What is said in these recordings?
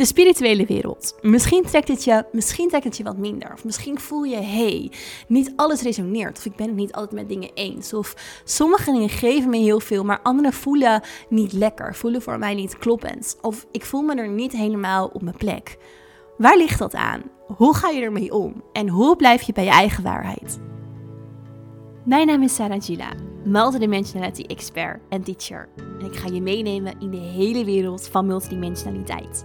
De spirituele wereld. Misschien trekt het je, misschien trekt het je wat minder. Of misschien voel je, hey, niet alles resoneert. Of ik ben het niet altijd met dingen eens. Of sommige dingen geven me heel veel, maar andere voelen niet lekker. Voelen voor mij niet kloppend. Of ik voel me er niet helemaal op mijn plek. Waar ligt dat aan? Hoe ga je ermee om? En hoe blijf je bij je eigen waarheid? Mijn naam is Sarah Gila, multidimensionality expert en teacher. En ik ga je meenemen in de hele wereld van multidimensionaliteit.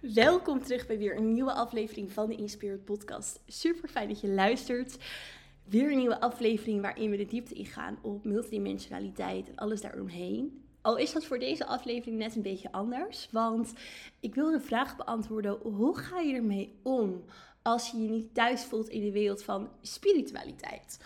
Welkom terug bij weer een nieuwe aflevering van de Inspired Podcast. Super fijn dat je luistert. Weer een nieuwe aflevering waarin we de diepte ingaan op multidimensionaliteit en alles daaromheen. Al is dat voor deze aflevering net een beetje anders, want ik wil de vraag beantwoorden: hoe ga je ermee om als je je niet thuis voelt in de wereld van spiritualiteit?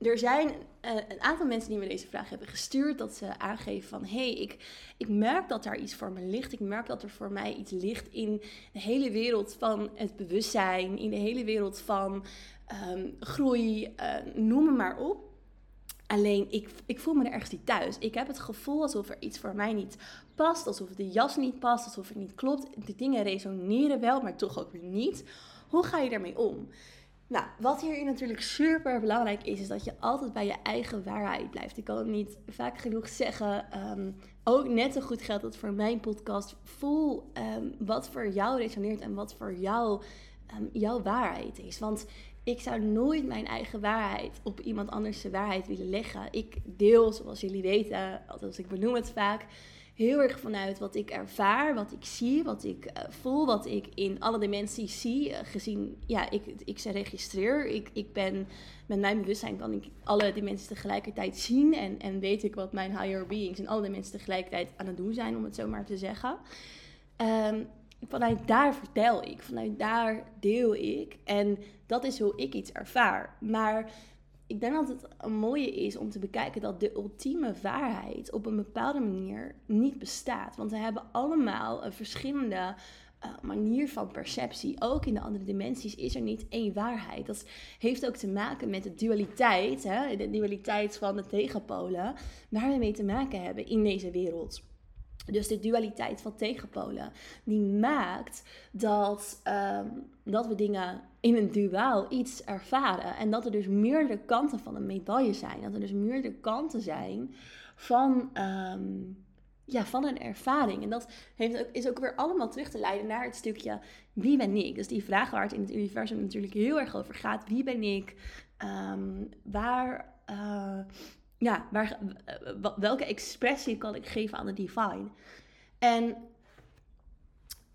Er zijn uh, een aantal mensen die me deze vraag hebben gestuurd. Dat ze aangeven van, hé, hey, ik, ik merk dat daar iets voor me ligt. Ik merk dat er voor mij iets ligt in de hele wereld van het bewustzijn. In de hele wereld van um, groei, uh, noem maar op. Alleen, ik, ik voel me er ergens niet thuis. Ik heb het gevoel alsof er iets voor mij niet past. Alsof de jas niet past. Alsof het niet klopt. De dingen resoneren wel, maar toch ook weer niet. Hoe ga je daarmee om? Nou, wat hierin natuurlijk super belangrijk is, is dat je altijd bij je eigen waarheid blijft. Ik kan het niet vaak genoeg zeggen. Ehm, ook net zo goed geldt dat voor mijn podcast. Voel um, wat voor jou resoneert en wat voor jou um, jouw waarheid is. Want ik zou nooit mijn eigen waarheid op iemand anders de waarheid willen leggen. Ik deel, zoals jullie weten, althans ik benoem het vaak heel erg vanuit wat ik ervaar, wat ik zie, wat ik uh, voel, wat ik in alle dimensies zie. Uh, gezien, ja, ik, ik ze registreer. Ik, ik ben, met mijn bewustzijn kan ik alle dimensies tegelijkertijd zien. En, en weet ik wat mijn higher beings en alle dimensies tegelijkertijd aan het doen zijn, om het zo maar te zeggen. Um, vanuit daar vertel ik, vanuit daar deel ik. En dat is hoe ik iets ervaar. Maar ik denk dat het een mooie is om te bekijken dat de ultieme waarheid op een bepaalde manier niet bestaat. Want we hebben allemaal een verschillende uh, manier van perceptie. Ook in de andere dimensies is er niet één waarheid. Dat heeft ook te maken met de dualiteit, hè? de dualiteit van de tegenpolen, waar we mee te maken hebben in deze wereld. Dus de dualiteit van tegenpolen, die maakt dat, um, dat we dingen in een duaal iets ervaren. En dat er dus meerdere kanten van een medaille zijn. Dat er dus meerdere kanten zijn van, um, ja, van een ervaring. En dat heeft ook, is ook weer allemaal terug te leiden naar het stukje wie ben ik? Dus die vraag waar het in het universum natuurlijk heel erg over gaat. Wie ben ik? Um, waar... Uh, ja, waar, welke expressie kan ik geven aan de divine? En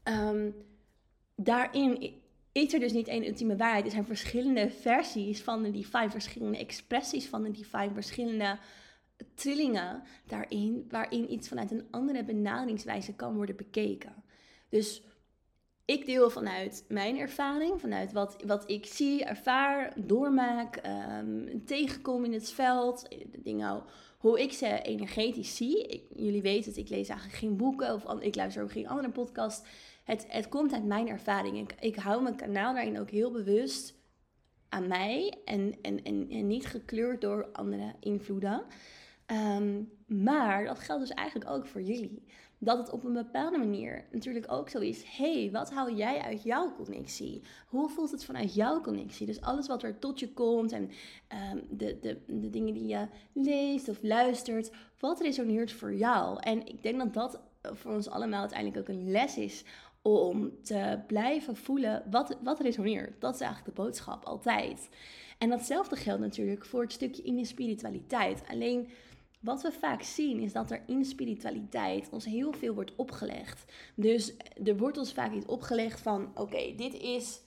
um, daarin is er dus niet één ultieme waarheid. Er zijn verschillende versies van de divine, verschillende expressies van de divine, verschillende trillingen daarin, waarin iets vanuit een andere benaderingswijze kan worden bekeken. Dus ik deel vanuit mijn ervaring, vanuit wat, wat ik zie, ervaar, doormaak, um, tegenkom in het veld, de dingen, hoe ik ze energetisch zie. Jullie weten het, ik lees eigenlijk geen boeken of ik luister ook geen andere podcast. Het, het komt uit mijn ervaring. Ik, ik hou mijn kanaal daarin ook heel bewust aan mij en, en, en, en niet gekleurd door andere invloeden. Um, maar dat geldt dus eigenlijk ook voor jullie dat het op een bepaalde manier natuurlijk ook zo is. hey, wat hou jij uit jouw connectie? Hoe voelt het vanuit jouw connectie? Dus alles wat er tot je komt en um, de, de, de dingen die je leest of luistert, wat resoneert voor jou? En ik denk dat dat voor ons allemaal uiteindelijk ook een les is om te blijven voelen wat, wat resoneert. Dat is eigenlijk de boodschap, altijd. En datzelfde geldt natuurlijk voor het stukje in de spiritualiteit. Alleen wat we vaak zien is dat er in spiritualiteit ons heel veel wordt opgelegd. Dus er wordt ons vaak iets opgelegd van: oké, dit is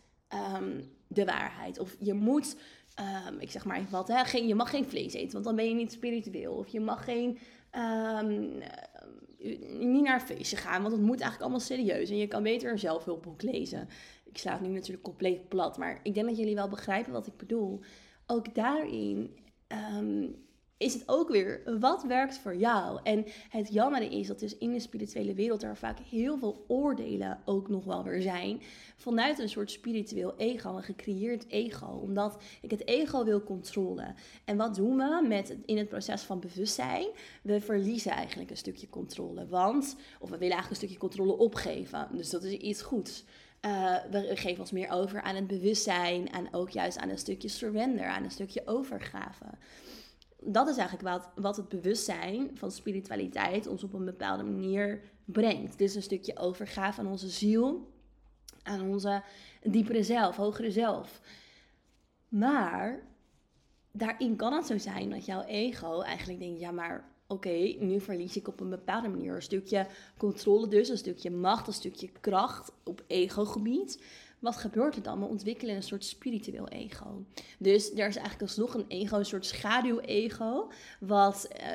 um, de waarheid. Of je moet ehm, ik zeg maar even wat, hè, je mag geen vlees eten, want dan ben je niet spiritueel. Of je mag geen, ehm, niet naar een feestje gaan, want het moet eigenlijk allemaal serieus. En je kan beter een zelfhulpboek lezen. Ik sla het nu natuurlijk compleet plat, maar ik denk dat jullie wel begrijpen wat ik bedoel. Ook daarin ehm, is het ook weer wat werkt voor jou. En het jammer is dat dus in de spirituele wereld er vaak heel veel oordelen ook nog wel weer zijn. Vanuit een soort spiritueel ego, een gecreëerd ego. Omdat ik het ego wil controle. En wat doen we met, in het proces van bewustzijn? We verliezen eigenlijk een stukje controle. Want, of we willen eigenlijk een stukje controle opgeven. Dus dat is iets goeds. Uh, we geven ons meer over aan het bewustzijn en ook juist aan een stukje surrender, aan een stukje overgave dat is eigenlijk wat, wat het bewustzijn van spiritualiteit ons op een bepaalde manier brengt. Dus een stukje overgave aan onze ziel, aan onze diepere zelf, hogere zelf. Maar daarin kan het zo zijn dat jouw ego eigenlijk denkt: ja, maar oké, nu verlies ik op een bepaalde manier een stukje controle, dus een stukje macht, een stukje kracht op ego-gebied wat gebeurt er dan? We ontwikkelen een soort spiritueel ego. Dus er is eigenlijk alsnog een ego, een soort schaduw-ego, wat... Uh,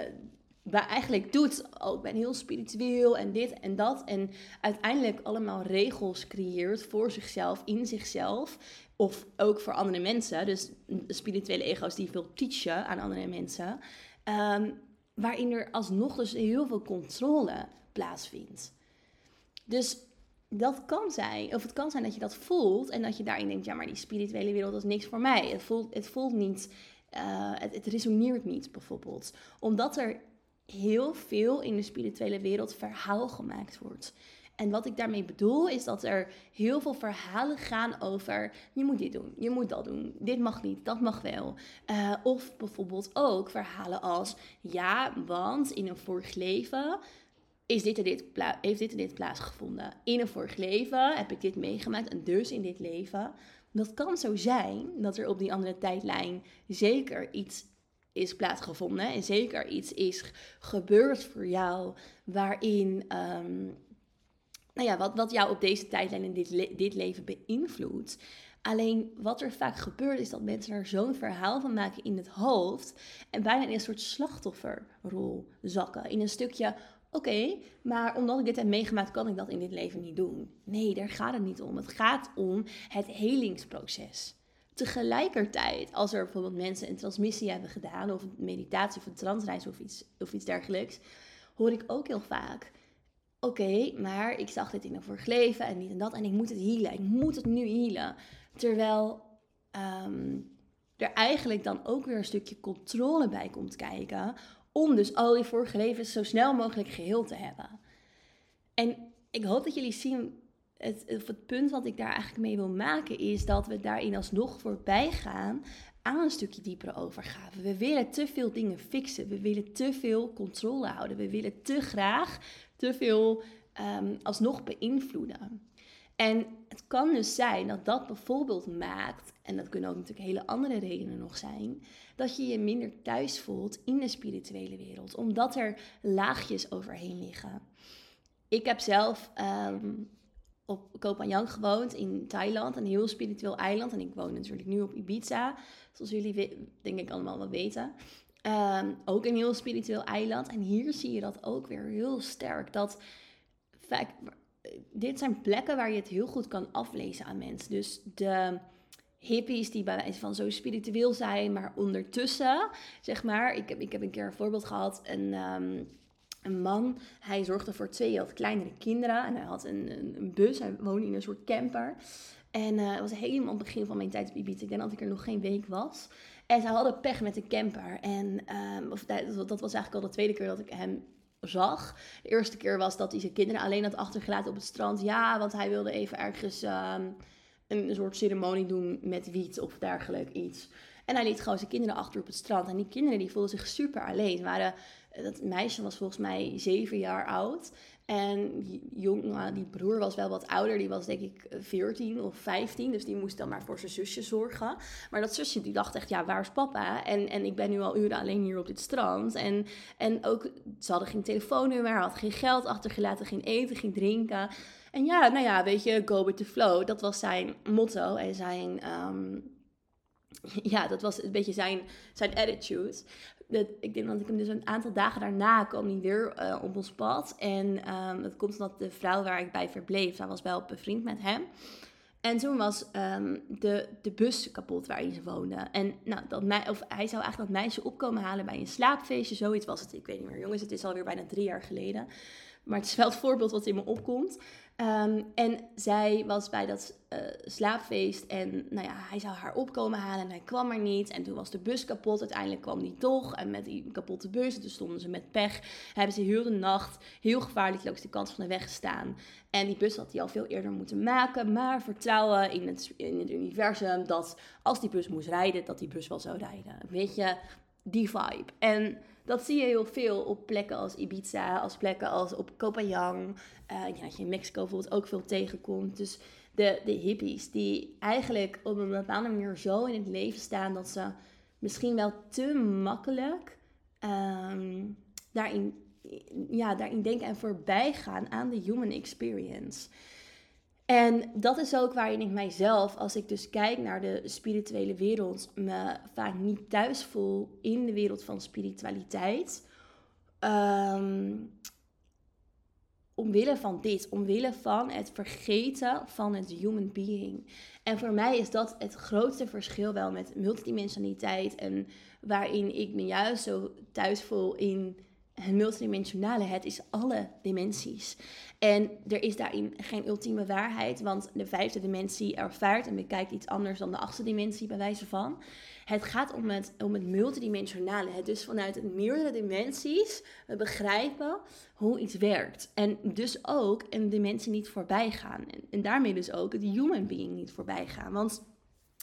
waar eigenlijk doet, oh, ik ben heel spiritueel en dit en dat. En uiteindelijk allemaal regels creëert voor zichzelf, in zichzelf. Of ook voor andere mensen. Dus spirituele ego's die veel teachen aan andere mensen. Ehm, waarin er alsnog dus heel veel controle plaatsvindt. Dus dat kan zijn. Of het kan zijn dat je dat voelt en dat je daarin denkt, ja, maar die spirituele wereld is niks voor mij. Het voelt, het voelt niet, uh, het, het resoneert niet bijvoorbeeld. Omdat er heel veel in de spirituele wereld verhaal gemaakt wordt. En wat ik daarmee bedoel is dat er heel veel verhalen gaan over je moet dit doen, je moet dat doen, dit mag niet, dat mag wel. Uh, of bijvoorbeeld ook verhalen als ja, want in een vorig leven is dit dit heeft dit en dit plaatsgevonden. In een vorig leven heb ik dit meegemaakt en dus in dit leven. Dat kan zo zijn dat er op die andere tijdlijn zeker iets is plaatsgevonden en zeker iets is gebeurd voor jou waarin, um, nou ja, wat, wat jou op deze tijdlijn in dit, dit leven beïnvloedt. Alleen wat er vaak gebeurt is dat mensen er zo'n verhaal van maken in het hoofd en bijna in een soort slachtofferrol zakken. In een stukje Oké, maar omdat ik dit heb meegemaakt, kan ik dat in dit leven niet doen. Nee, daar gaat het niet om. Het gaat om het helingsproces. Tegelijkertijd, als er bijvoorbeeld mensen een transmissie hebben gedaan, of een meditatie of een transreis of iets, of iets dergelijks, hoor ik ook heel vaak: Oké, maar ik zag dit in een vorig leven en niet en dat, en ik moet het healen. Ik moet het nu healen. Terwijl ehm, er eigenlijk dan ook weer een stukje controle bij komt kijken om dus al die vorige levens zo snel mogelijk geheel te hebben. En ik hoop dat jullie zien, het, het punt wat ik daar eigenlijk mee wil maken is dat we daarin alsnog voorbij gaan aan een stukje diepere overgave. We willen te veel dingen fixen. We willen te veel controle houden. We willen te graag te veel um, alsnog beïnvloeden. En het kan dus zijn dat dat bijvoorbeeld maakt, en dat kunnen ook natuurlijk hele andere redenen nog zijn, dat je je minder thuis voelt in de spirituele wereld, omdat er laagjes overheen liggen. Ik heb zelf um, op Koh Phangan gewoond in Thailand, een heel spiritueel eiland. En ik woon natuurlijk nu op Ibiza, zoals jullie denk ik allemaal wel weten. Um, ook een heel spiritueel eiland. En hier zie je dat ook weer heel sterk. Dat dit zijn plekken waar je het heel goed kan aflezen aan mensen. Dus de hippies die bij wijze van zo spiritueel zijn, maar ondertussen, zeg maar, ik heb, ik heb een keer een voorbeeld gehad, een, um, een man, hij zorgde voor twee wat kleinere kinderen en hij had een, een, bus, hij woonde in een soort camper. En uh, het was helemaal het begin van mijn tijd op Ibiza. Ik denk dat ik er nog geen week was. En ze hadden pech met de camper. En um, of, dat, was eigenlijk al de tweede keer dat ik hem zag. De eerste keer was dat hij zijn kinderen alleen had achtergelaten op het strand. Ja, want hij wilde even ergens um, een soort ceremonie doen met wiet of dergelijk iets. En hij liet gewoon zijn kinderen achter op het strand. En die kinderen die voelden zich super alleen. Waren, dat meisje was volgens mij zeven jaar oud. En die, die broer was wel wat ouder. Die was denk ik 14 of 15. Dus die moest dan maar voor zijn zusje zorgen. Maar dat zusje die dacht echt, ja, waar is papa? En, en ik ben nu al uren alleen hier op dit strand. En, en ook, ze hadden geen telefoonnummer, had geen geld achtergelaten, geen eten, geen drinken. En ja, nou ja, weet je, go with the flow. Dat was zijn motto en zijn, um, ja, dat was een beetje zijn, zijn attitude. Dat, ik denk dat ik hem dus een aantal dagen daarna kwam hij weer uh, op ons pad. En um, dat komt omdat de vrouw waar ik bij verbleef, zij was wel bevriend met hem. En toen was um, de, de bus kapot waarin ze woonden. En nou, dat mij, of hij zou eigenlijk dat meisje opkomen halen bij een slaapfeestje. Zoiets was het. Ik weet niet meer. Jongens, het is alweer bijna drie jaar geleden. Maar het is wel het voorbeeld wat in me opkomt. Um, en zij was bij dat uh, slaapfeest en nou ja, hij zou haar opkomen halen en hij kwam er niet. En toen was de bus kapot, uiteindelijk kwam die toch. En met die kapotte bus, toen stonden ze met pech, hebben ze heel de nacht heel gevaarlijk langs de kant van de weg gestaan. En die bus had hij al veel eerder moeten maken, maar vertrouwen in het, in het universum dat als die bus moest rijden, dat die bus wel zou rijden. Weet je, die vibe. En dat zie je heel veel op plekken als Ibiza, als plekken als op Copenhagen. Uh, ja, dat je in Mexico bijvoorbeeld ook veel tegenkomt. Dus de, de hippies die eigenlijk op een bepaalde manier zo in het leven staan dat ze misschien wel te makkelijk um, daarin, ja, daarin denken en voorbij gaan aan de human experience. En dat is ook waarin ik mijzelf, als ik dus kijk naar de spirituele wereld, me vaak niet thuis voel in de wereld van spiritualiteit. Um, omwille van dit, omwille van het vergeten van het human being. En voor mij is dat het grootste verschil wel met multidimensionaliteit en waarin ik me juist zo thuis voel in multidimensionale, het is alle dimensies. En er is daarin geen ultieme waarheid, want de vijfde dimensie ervaart en bekijkt iets anders dan de achtste dimensie, bij wijze van. Het gaat om het, om het multidimensionale. Het dus vanuit meerdere dimensies we begrijpen hoe iets werkt. En dus ook een dimensie niet voorbij gaan. En, daarmee dus ook het human being niet voorbij gaan. Want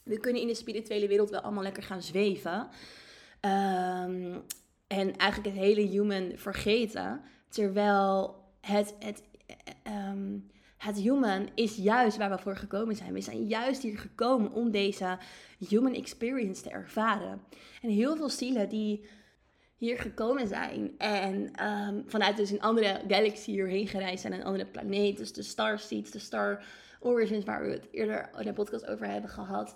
we kunnen in de spirituele wereld wel allemaal lekker gaan zweven. Ehm, en eigenlijk het hele human vergeten. Terwijl het, het, um, het human is juist waar we voor gekomen zijn. We zijn juist hier gekomen om deze human experience te ervaren. En heel veel zielen die hier gekomen zijn en um, vanuit dus een andere galaxy hierheen gereisd zijn, een andere planeet, dus de star seeds, de star origins, waar we het eerder in de podcast over hebben gehad.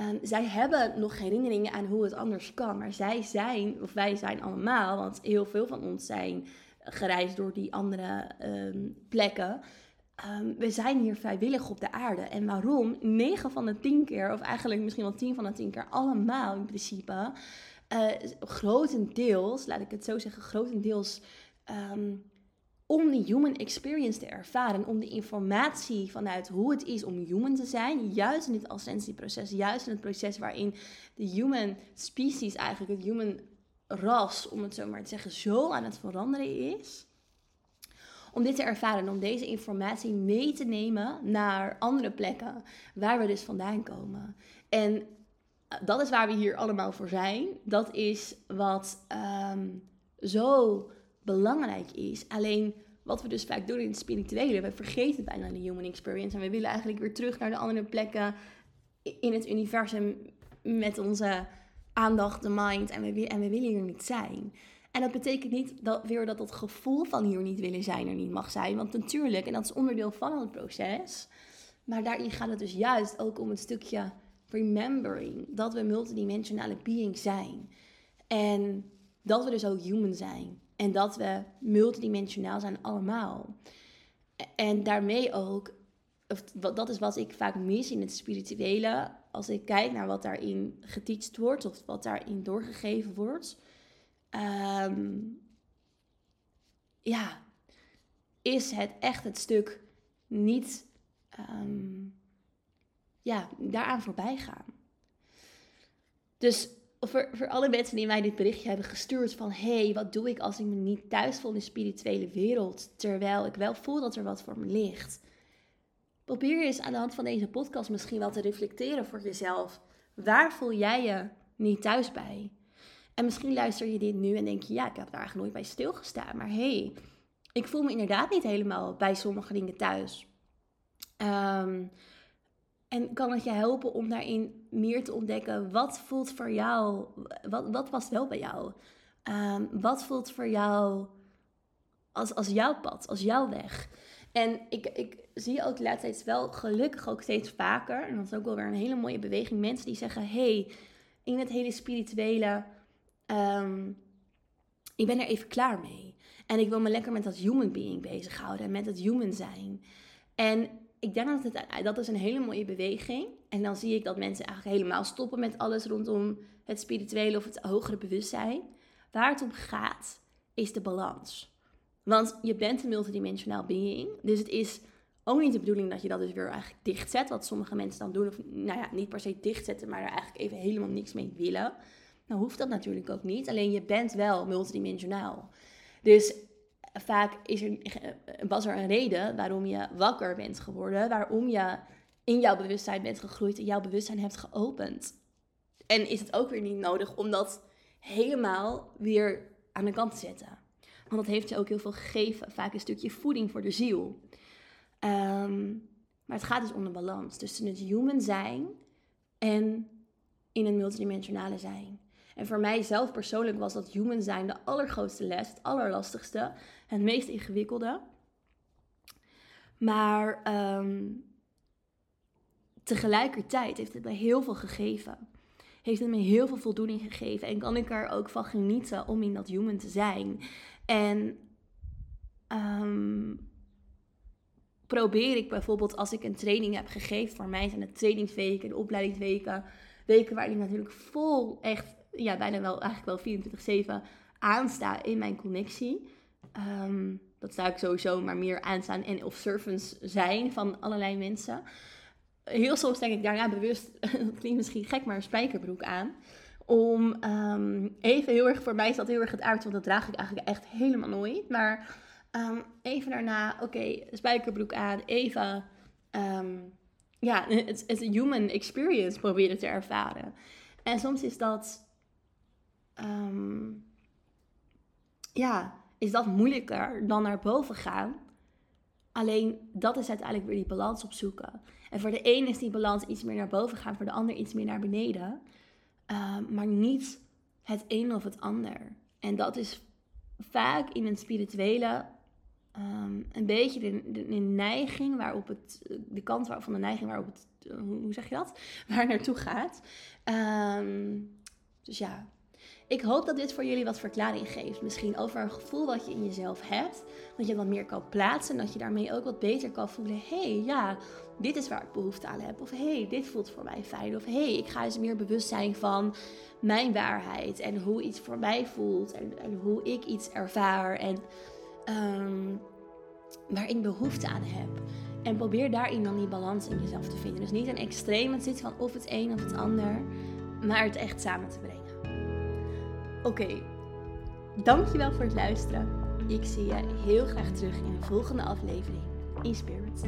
Um, zij hebben nog herinneringen aan hoe het anders kan, maar zij zijn, of wij zijn allemaal, want heel veel van ons zijn gereisd door die andere um, plekken. Um, we zijn hier vrijwillig op de aarde. En waarom? 9 van de 10 keer, of eigenlijk misschien wel 10 van de 10 keer, allemaal in principe, uh, grotendeels, laat ik het zo zeggen, grotendeels om die human experience te ervaren, om de informatie vanuit hoe het is om human te zijn, juist in dit ascensieproces, juist in het proces waarin de human species, eigenlijk het human ras, om het zo maar te zeggen, zo aan het veranderen is. Om dit te ervaren, om deze informatie mee te nemen naar andere plekken waar we dus vandaan komen. En eh, dat is waar we hier allemaal voor zijn. Dat is wat um, zo belangrijk is. Alleen wat we dus vaak doen in het spirituele, we vergeten bijna de human experience. En we willen eigenlijk weer terug naar de andere plekken in het universum met onze aandacht, de mind. En we, en we willen hier niet zijn. En dat betekent niet dat, weer dat dat gevoel van hier niet willen zijn er niet mag zijn. Want natuurlijk, en dat is onderdeel van het proces. Maar daarin gaat het dus juist ook om het stukje remembering. Dat we multidimensionale beings zijn. En dat we dus ook human zijn. En dat we multidimensionaal zijn allemaal. En daarmee ook, of dat is wat ik vaak mis in het spirituele. Als ik kijk naar wat daarin geteacht wordt of wat daarin doorgegeven wordt. Um, ja, is het echt het stuk niet um, ja, daaraan voorbij gaan. Dus voor, voor alle mensen die mij dit berichtje hebben gestuurd van... hé, hey, wat doe ik als ik me niet thuis voel in de spirituele wereld... terwijl ik wel voel dat er wat voor me ligt. Probeer eens aan de hand van deze podcast misschien wel te reflecteren voor jezelf. Waar voel jij je niet thuis bij? En misschien luister je dit nu en denk je... ja, ik heb daar eigenlijk nooit bij stilgestaan. Maar hé, hey, ik voel me inderdaad niet helemaal bij sommige dingen thuis. Um, en kan het je helpen om daarin meer te ontdekken wat voelt voor jou, wat, wat past wel bij jou? Um, wat voelt voor jou als, als jouw pad, als jouw weg? En ik, ik zie ook de laatste tijd wel gelukkig ook steeds vaker, en dat is ook wel weer een hele mooie beweging, mensen die zeggen, hey, in het hele spirituele. Ehm, ik ben er even klaar mee. En ik wil me lekker met dat human being bezighouden. Met het human zijn. En ik denk dat het, dat is een hele mooie beweging. En dan zie ik dat mensen eigenlijk helemaal stoppen met alles rondom het spirituele of het hogere bewustzijn. Waar het om gaat, is de balans. Want je bent een multidimensionaal being. Dus het is ook niet de bedoeling dat je dat dus weer eigenlijk dichtzet. Wat sommige mensen dan doen. Of nou ja, niet per se dichtzetten, maar er eigenlijk even helemaal niks mee willen. Nou hoeft dat natuurlijk ook niet. Alleen je bent wel multidimensionaal. Dus vaak is er, was er een reden waarom je wakker bent geworden. Waarom je in jouw bewustzijn bent gegroeid en jouw bewustzijn hebt geopend. En is het ook weer niet nodig om dat helemaal weer aan de kant te zetten. Want dat heeft je ook heel veel gegeven. Vaak een stukje voeding voor de ziel. Ehm, maar het gaat dus om de balans tussen het human zijn en in een multidimensionale zijn. En voor mij zelf persoonlijk was dat human zijn de allergrootste les, het allerlastigste, het meest ingewikkelde. Maar ehm, tegelijkertijd heeft het me heel veel gegeven. Heeft het me heel veel voldoening gegeven. En kan ik er ook van genieten om in dat human te zijn. En um, probeer ik bijvoorbeeld als ik een training heb gegeven. Voor mij zijn het trainingsweken en opleidingsweken. Weken waarin ik natuurlijk vol echt, ja, bijna wel eigenlijk wel 24-7 aansta in mijn connectie. Um, dat sta ik sowieso maar meer aanstaan en of servants zijn van allerlei mensen. Heel soms denk ik daarna bewust, dat klinkt misschien gek, maar een spijkerbroek aan. Om um, even heel erg, voor mij is dat heel erg het aard, want dat draag ik eigenlijk echt helemaal nooit. Maar um, even daarna, oké, spijkerbroek aan, even, ja, het, het human experience proberen te ervaren. En soms is dat, ja, is dat moeilijker dan naar boven gaan. Alleen dat is uiteindelijk weer die balans opzoeken. En voor de een is die balans iets meer naar boven gaan, voor de ander iets meer naar beneden. Ehm, maar niet het een of het ander. En dat is vaak in een spirituele um, een beetje de, neiging waarop het, de kant van de neiging waarop het, hoe zeg je dat? Waar naartoe gaat. Um, dus ja, ik hoop dat dit voor jullie wat verklaring geeft. Misschien over een gevoel wat je in jezelf hebt. Dat je wat meer kan plaatsen. En dat je daarmee ook wat beter kan voelen. Hey, ja, dit is waar ik behoefte aan heb. Of hey, dit voelt voor mij fijn. Of hey, ik ga eens meer bewust zijn van mijn waarheid. En hoe iets voor mij voelt. En, en hoe ik iets ervaar. En um, waar ik behoefte aan heb. En probeer daarin dan die balans in jezelf te vinden. Dus niet een extreem het zit van of het een of het ander. Maar het echt samen te brengen. Oké, dankjewel voor het luisteren. Ik zie je heel graag terug in de volgende aflevering in Spirit.